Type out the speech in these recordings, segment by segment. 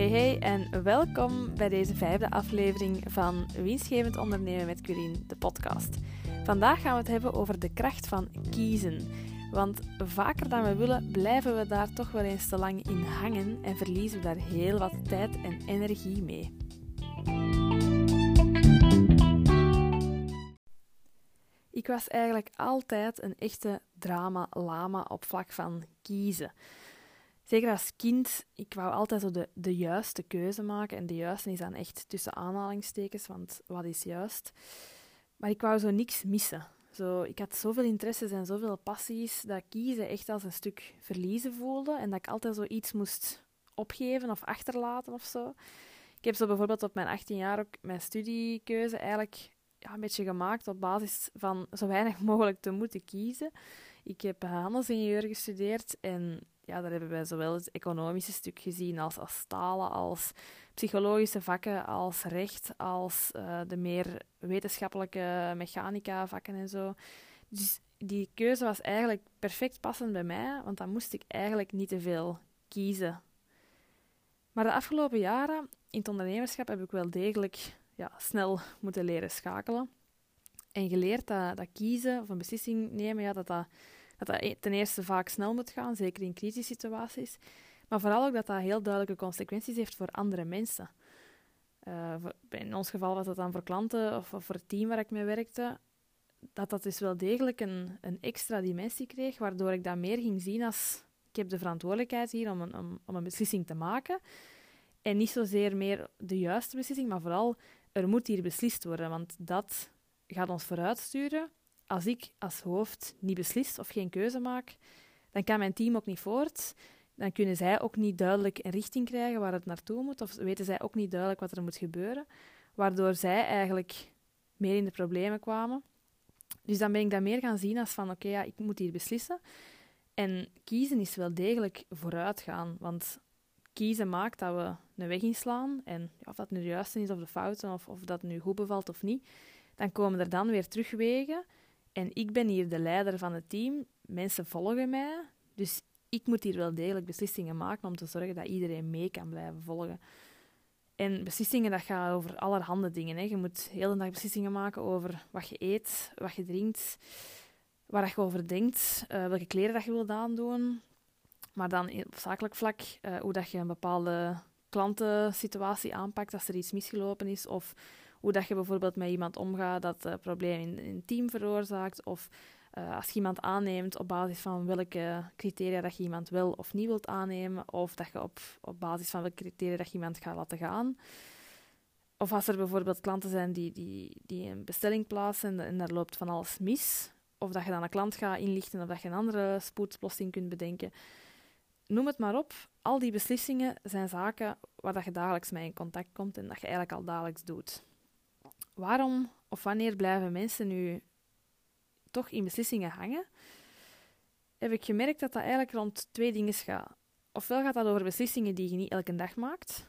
Hey hey en welkom bij deze vijfde aflevering van Winstgevend Ondernemen met Curien, de podcast. Vandaag gaan we het hebben over de kracht van kiezen. Want vaker dan we willen, blijven we daar toch wel eens te lang in hangen en verliezen we daar heel wat tijd en energie mee. Ik was eigenlijk altijd een echte drama-lama op vlak van kiezen. Zeker als kind, ik wou altijd zo de, de juiste keuze maken. En de juiste is dan echt tussen aanhalingstekens, want wat is juist? Maar ik wou zo niks missen. Zo, ik had zoveel interesses en zoveel passies dat kiezen echt als een stuk verliezen voelde. En dat ik altijd zoiets moest opgeven of achterlaten of zo. Ik heb zo bijvoorbeeld op mijn 18 jaar ook mijn studiekeuze eigenlijk ja, een beetje gemaakt op basis van zo weinig mogelijk te moeten kiezen. Ik heb handelsingenieur gestudeerd en ja, daar hebben wij zowel het economische stuk gezien als, als talen, als psychologische vakken, als recht, als uh, de meer wetenschappelijke mechanica vakken en zo. Dus die keuze was eigenlijk perfect passend bij mij, want dan moest ik eigenlijk niet te veel kiezen. Maar de afgelopen jaren in het ondernemerschap heb ik wel degelijk ja, snel moeten leren schakelen. En geleerd dat, dat kiezen of een beslissing nemen, ja, dat, dat, dat dat e-, ten eerste vaak snel moet gaan, zeker in crisissituaties. Maar vooral ook dat dat heel duidelijke consequenties heeft voor andere mensen. Uh, in ons geval was dat dan voor klanten of, of, voor het team waar ik mee werkte. Dat dat dus wel degelijk een, een extra dimensie kreeg, waardoor ik dat meer ging zien als... Ik heb de verantwoordelijkheid hier om een, om, om een beslissing te maken. En niet zozeer meer de juiste beslissing, maar vooral er moet hier beslist worden, want dat gaat ons vooruitsturen. Als ik als hoofd niet beslis of geen keuze maak, dan kan mijn team ook niet voort. Dan kunnen zij ook niet duidelijk een richting krijgen waar het naartoe moet, of weten zij ook niet duidelijk wat er moet gebeuren, waardoor zij eigenlijk meer in de problemen kwamen. Dus dan ben ik dat meer gaan zien als van oké, ja, ik moet hier beslissen. En kiezen is wel degelijk vooruitgaan, want kiezen maakt dat we een weg inslaan. En of dat nu de juiste is of de foute, of, of dat nu goed bevalt of niet, dan komen er dan weer terugwegen. En ik ben hier de leider van het team. Mensen volgen mij. Dus ik moet hier wel degelijk beslissingen maken om te zorgen dat iedereen mee kan blijven volgen. En beslissingen, dat gaat over allerhande dingen. Hè. Je moet heel de dag beslissingen maken over wat je eet, wat je drinkt, waar je over denkt, uh, welke kleren dat je wilt aandoen, maar dan op zakelijk vlak, uh, hoe dat je een bepaalde klantensituatie aanpakt als er iets misgelopen is. Of hoe dat je bijvoorbeeld met iemand omgaat dat een probleem in, een team veroorzaakt. Of uh, als je iemand aanneemt op basis van welke criteria dat je iemand wel of niet wilt aannemen. Of dat je op, op basis van welke criteria dat je iemand gaat laten gaan. Of als er bijvoorbeeld klanten zijn die, die, die een bestelling plaatsen en daar loopt van alles mis. Of dat je dan een klant gaat inlichten of dat je een andere spoedoplossing kunt bedenken noem het maar op. Al die beslissingen zijn zaken waar dat je dagelijks mee in contact komt en dat je eigenlijk al dagelijks doet. Waarom of wanneer blijven mensen nu toch in beslissingen hangen? Heb ik gemerkt dat dat eigenlijk rond twee dingen gaat. Ofwel gaat dat over beslissingen die je niet elke dag maakt.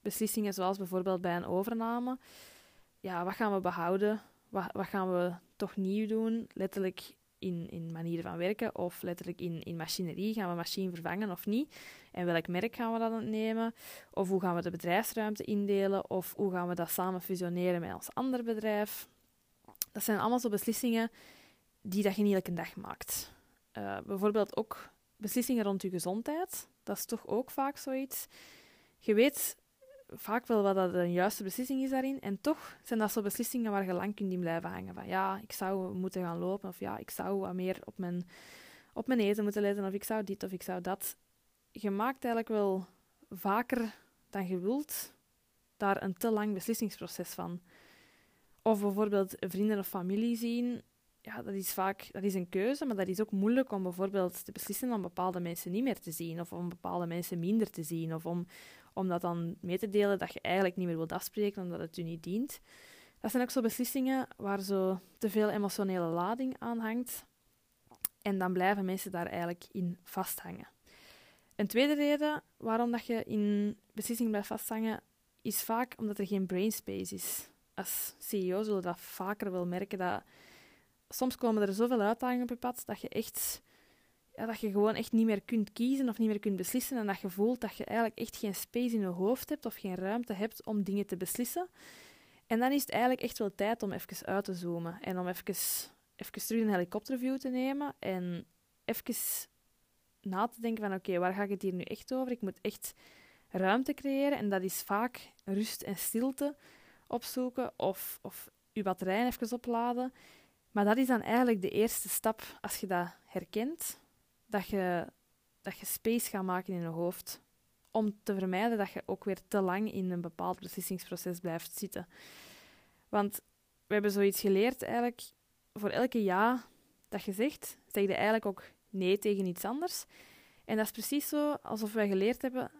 Beslissingen zoals bijvoorbeeld bij een overname. Ja, wat gaan we behouden? Wat, wat gaan we toch nieuw doen? Letterlijk in, in manieren van werken of letterlijk in, in machinerie. Gaan we machine vervangen of niet? En welk merk gaan we dan nemen? Of hoe gaan we de bedrijfsruimte indelen? Of hoe gaan we dat samen fusioneren met ons ander bedrijf? Dat zijn allemaal zo beslissingen die dat je niet elke dag maakt. Uh, bijvoorbeeld ook beslissingen rond je gezondheid. Dat is toch ook vaak zoiets. Je weet vaak wel wat dat een juiste beslissing is daarin. En toch zijn dat zo beslissingen waar je lang kunt in blijven hangen. Van ja, ik zou moeten gaan lopen. Of ja, ik zou wat meer op mijn, op mijn eten moeten letten. Of ik zou dit of ik zou dat. Je maakt eigenlijk wel vaker dan je wilt daar een te lang beslissingsproces van. Of bijvoorbeeld vrienden of familie zien. Ja, dat is vaak dat is een keuze, maar dat is ook moeilijk om bijvoorbeeld te beslissen om bepaalde mensen niet meer te zien. Of om bepaalde mensen minder te zien. Of om om dat dan mee te delen dat je eigenlijk niet meer wilt afspreken omdat het u niet dient. Dat zijn ook zo beslissingen waar zo te veel emotionele lading aan hangt. En dan blijven mensen daar eigenlijk in vasthangen. Een tweede reden waarom dat je in beslissingen blijft vasthangen, is vaak omdat er geen brainspace is. Als CEO zullen dat vaker wel merken dat soms komen er zoveel uitdagingen op je pad dat je echt ja, dat je gewoon echt niet meer kunt kiezen of niet meer kunt beslissen en dat je voelt dat je eigenlijk echt geen space in je hoofd hebt of geen ruimte hebt om dingen te beslissen. En dan is het eigenlijk echt wel tijd om even uit te zoomen en om even, even terug een helikopterview te nemen en even na te denken van oké, waar ga ik het hier nu echt over? Ik moet echt ruimte creëren en dat is vaak rust en stilte opzoeken of, of je batterij even opladen. Maar dat is dan eigenlijk de eerste stap als je dat herkent, dat je, dat je space gaat maken in je hoofd. Om te vermijden dat je ook weer te lang in een bepaald beslissingsproces blijft zitten. Want we hebben zoiets geleerd eigenlijk, voor elke ja dat je zegt, zeg je eigenlijk ook nee tegen iets anders. En dat is precies zo alsof wij geleerd hebben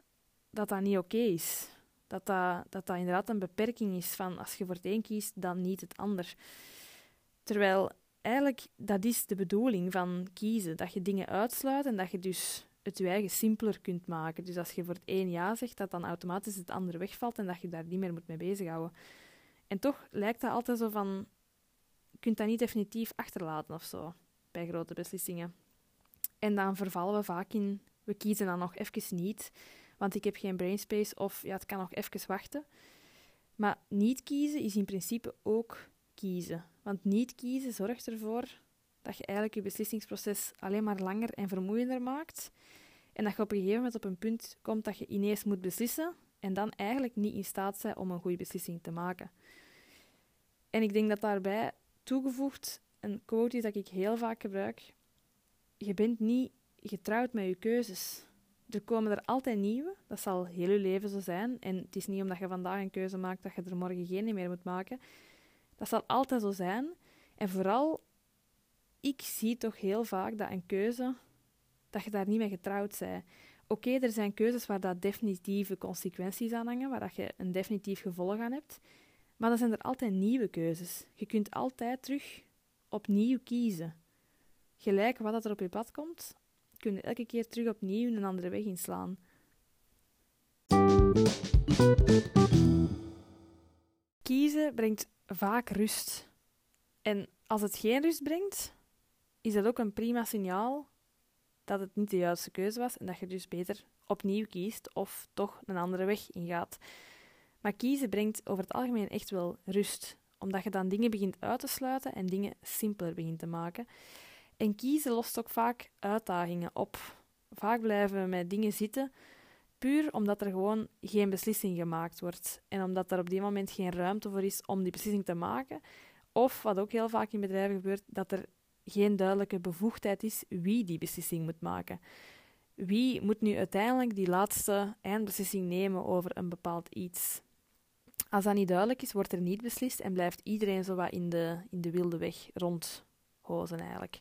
dat dat niet oké is. Dat dat, dat dat inderdaad een beperking is van als je voor het een kiest, dan niet het ander. Terwijl eigenlijk dat is de bedoeling van kiezen. Dat je dingen uitsluit en dat je dus het je eigen simpeler kunt maken. Dus als je voor het een ja zegt, dat dan automatisch het andere wegvalt en dat je daar niet meer moet mee bezighouden. En toch lijkt dat altijd zo van... Je kunt dat niet definitief achterlaten of zo, bij grote beslissingen. En dan vervallen we vaak in... We kiezen dan nog even niet, want ik heb geen brainspace of ja, het kan nog even wachten. Maar niet kiezen is in principe ook kiezen. Want niet kiezen zorgt ervoor dat je eigenlijk je beslissingsproces alleen maar langer en vermoeiender maakt. En dat je op een gegeven moment op een punt komt dat je ineens moet beslissen en dan eigenlijk niet in staat bent om een goede beslissing te maken. En ik denk dat daarbij toegevoegd een quote is dat ik heel vaak gebruik. Je bent niet getrouwd met je keuzes. Er komen er altijd nieuwe, dat zal heel je leven zo zijn. En het is niet omdat je vandaag een keuze maakt dat je er morgen geen meer moet maken. Dat zal altijd zo zijn. En vooral, ik zie toch heel vaak dat een keuze, dat je daar niet mee getrouwd bent. Oké, er zijn keuzes waar dat definitieve consequenties aan hangen, waar dat je een definitief gevolg aan hebt. Maar dan zijn er altijd nieuwe keuzes. Je kunt altijd terug opnieuw kiezen. Gelijk wat er op je pad komt, kun je elke keer terug opnieuw een andere weg inslaan. Kiezen brengt vaak rust. En als het geen rust brengt, is dat ook een prima signaal dat het niet de juiste keuze was en dat je dus beter opnieuw kiest of toch een andere weg ingaat. Maar kiezen brengt over het algemeen echt wel rust, omdat je dan dingen begint uit te sluiten en dingen simpeler begint te maken. En kiezen lost ook vaak uitdagingen op. Vaak blijven we met dingen zitten puur omdat er gewoon geen beslissing gemaakt wordt en omdat er op die moment geen ruimte voor is om die beslissing te maken. Of wat ook heel vaak in bedrijven gebeurt, dat er geen duidelijke bevoegdheid is wie die beslissing moet maken. Wie moet nu uiteindelijk die laatste eindbeslissing nemen over een bepaald iets? Als dat niet duidelijk is, wordt er niet beslist en blijft iedereen zo wat in de, in de wilde weg rondhozen eigenlijk.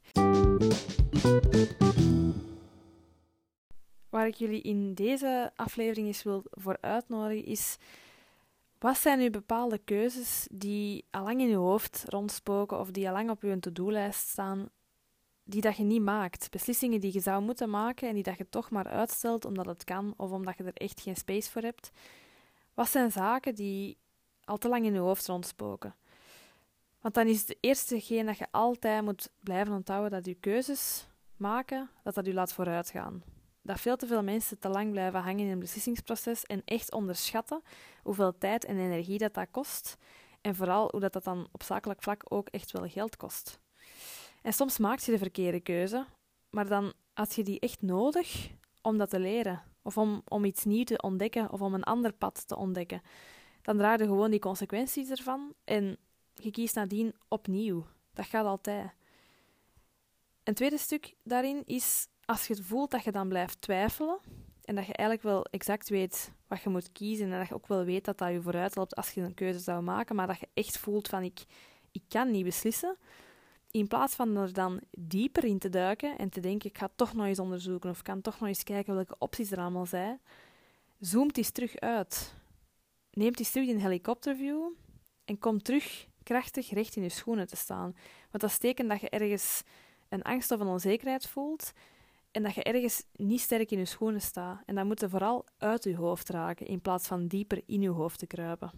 Waar ik jullie in deze aflevering eens wil voor uitnodigen is... Wat zijn nu bepaalde keuzes die al lang in je hoofd rondspoken of die al lang op je to-do-lijst staan, die dat je niet maakt? Beslissingen die je zou moeten maken en die dat je toch maar uitstelt omdat het kan of omdat je er echt geen space voor hebt. Wat zijn zaken die al te lang in je hoofd rondspoken? Want dan is het eerste dat je altijd moet blijven onthouden dat je keuzes maken, dat dat je laat vooruitgaan dat veel te veel mensen te lang blijven hangen in een beslissingsproces en echt onderschatten hoeveel tijd en energie dat, dat kost. En vooral hoe dat, dat dan op zakelijk vlak ook echt wel geld kost. En soms maak je de verkeerde keuze, maar dan had je die echt nodig om dat te leren. Of om, om iets nieuws te ontdekken of om een ander pad te ontdekken. Dan draai je gewoon die consequenties ervan en je kiest nadien opnieuw. Dat gaat altijd. Een tweede stuk daarin is als je voelt dat je dan blijft twijfelen en dat je eigenlijk wel exact weet wat je moet kiezen en dat je ook wel weet dat dat je vooruit loopt als je een keuze zou maken, maar dat je echt voelt van ik, ik kan niet beslissen, in plaats van er dan dieper in te duiken en te denken ik ga toch nog eens onderzoeken of kan toch nog eens kijken welke opties er allemaal zijn, zoomt eens terug uit. Neemt eens terug in helikopterview en kom terug krachtig recht in je schoenen te staan. Want dat is dat je ergens een angst of een onzekerheid voelt en dat je ergens niet sterk in je schoenen staat. En dat moet je vooral uit je hoofd raken, in plaats van dieper in je hoofd te kruipen.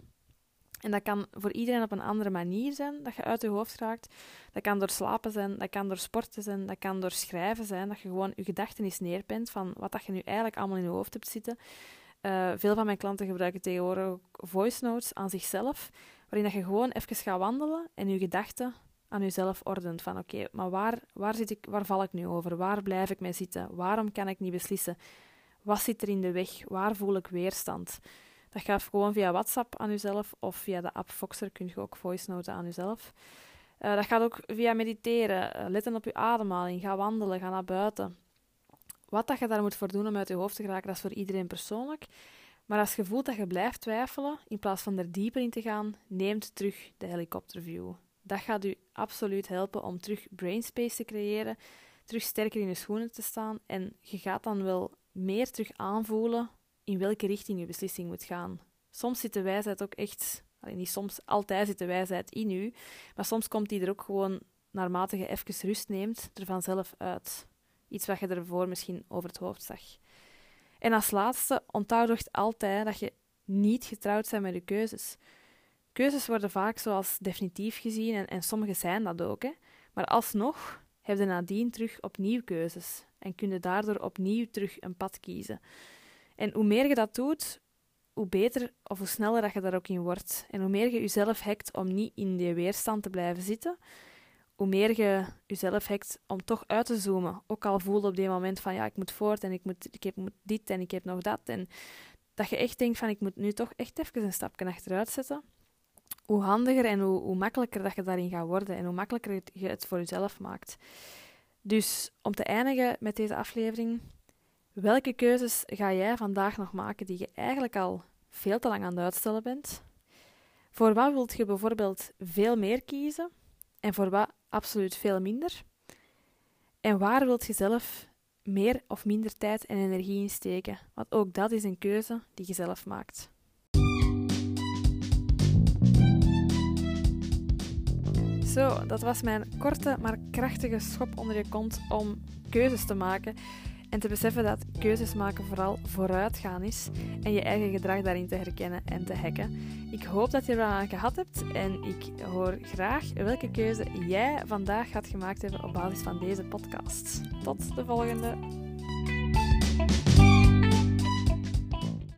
En dat kan voor iedereen op een andere manier zijn, dat je uit je hoofd raakt. Dat kan door slapen zijn, dat kan door sporten zijn, dat kan door schrijven zijn, dat je gewoon je gedachten eens neerpent van wat dat je nu eigenlijk allemaal in je hoofd hebt zitten. Uh, veel van mijn klanten gebruiken tegenwoordig ook voice notes aan zichzelf, waarin dat je gewoon even gaat wandelen en je gedachten aan jezelf ordent. Van oké, maar waar, waar, zit ik, waar val ik nu over? Waar blijf ik mee zitten? Waarom kan ik niet beslissen? Wat zit er in de weg? Waar voel ik weerstand? Dat gaat gewoon via WhatsApp aan jezelf of via de app Foxer kun je ook voice noten aan jezelf. Uh, dat gaat ook via mediteren, uh, letten op je ademhaling, ga wandelen, ga naar buiten. Wat dat je daar moet voor doen om uit je hoofd te geraken, dat is voor iedereen persoonlijk. Maar als je voelt dat je blijft twijfelen, in plaats van er dieper in te gaan, neemt terug de helikopterview. Dat gaat u absoluut helpen om terug brainspace te creëren, terug sterker in je schoenen te staan en je gaat dan wel meer terug aanvoelen in welke richting je beslissing moet gaan. Soms zit de wijsheid ook echt, niet soms, altijd zit de wijsheid in u, maar soms komt die er ook gewoon, naarmate je even rust neemt, er vanzelf uit. Iets wat je ervoor misschien over het hoofd zag. En als laatste, onthoud altijd dat je niet getrouwd bent met je keuzes. Keuzes worden vaak zoals definitief gezien en, en sommige zijn dat ook. Hè. Maar alsnog heb je nadien terug opnieuw keuzes en kun je daardoor opnieuw terug een pad kiezen. En hoe meer je dat doet, hoe beter of hoe sneller dat je daar ook in wordt. En hoe meer je jezelf hekt om niet in die weerstand te blijven zitten, hoe meer je jezelf hekt om toch uit te zoomen. Ook al voelde op die moment van ja, ik moet voort en ik moet, ik heb dit en ik heb nog dat. En dat je echt denkt van ik moet nu toch echt even een stapje achteruit zetten. Hoe handiger en hoe, hoe makkelijker dat je daarin gaat worden en hoe makkelijker je het voor jezelf maakt. Dus om te eindigen met deze aflevering, welke keuzes ga jij vandaag nog maken die je eigenlijk al veel te lang aan het uitstellen bent? Voor wat wilt je bijvoorbeeld veel meer kiezen en voor wat absoluut veel minder? En waar wilt je zelf meer of minder tijd en energie in steken? Want ook dat is een keuze die je zelf maakt. Zo, dat was mijn korte maar krachtige schop onder je kont om keuzes te maken. En te beseffen dat keuzes maken vooral vooruitgaan is en je eigen gedrag daarin te herkennen en te hacken. Ik hoop dat je er wel aan gehad hebt en ik hoor graag welke keuze jij vandaag gaat gemaakt hebben op basis van deze podcast. Tot de volgende!